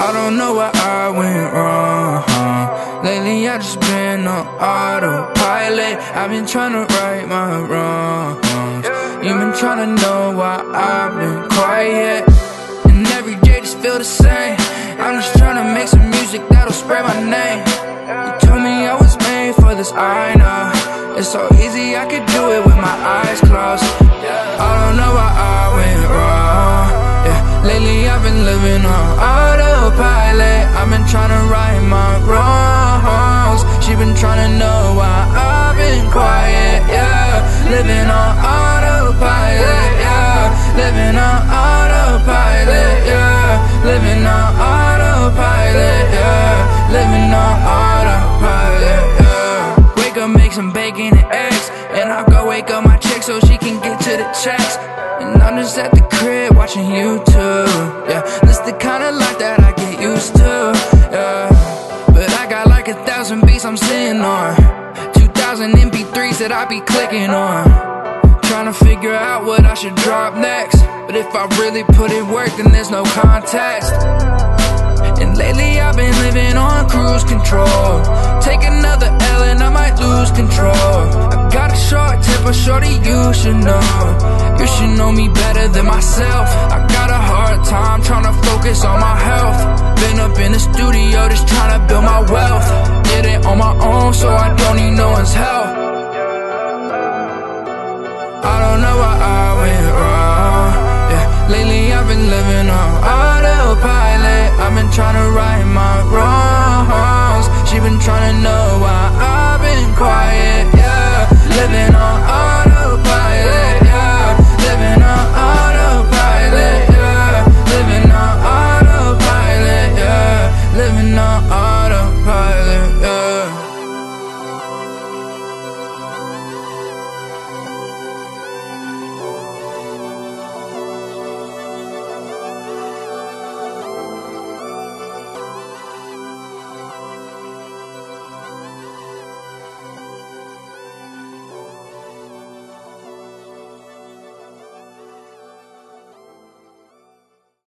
I don't know where I went wrong. Lately I just been on autopilot. I've been trying to right my wrongs. You've been trying to know why I've been quiet. And every day just feel the same. I'm just trying to make some music that'll spread my name. You told me I was made for this, I know. It's so easy, I could do it with my eyes closed. I don't know why I went wrong. Yeah, lately I've been living on autopilot. I've been trying to right my wrongs. She been trying to know why I've been quiet. Yeah, living on autopilot. Yeah, living on autopilot. Yeah, living on autopilot. Yeah, living on autopilot. Yeah, wake up, make some bacon and eggs, and I'll go wake up my chick so she can get to the checks. And I'm just at the crib watching YouTube. Yeah, this the kind of life that I used. Yeah, but I got like a thousand beats I'm sitting on, two thousand MP3s that I be clicking on. Trying to figure out what I should drop next. But if I really put in work, then there's no context. And lately I've been living on cruise control. Take another L and I might lose control. I got a short temper, shorty, you should know. You should know me better than myself. I got a hard time trying to focus on my health. Been up in the studio just trying to build my wealth. Did it on my own, so I don't need no one's help. I don't know why I went wrong. Yeah, lately I've been living on autopilot. I've been trying to right my wrongs. She been trying to know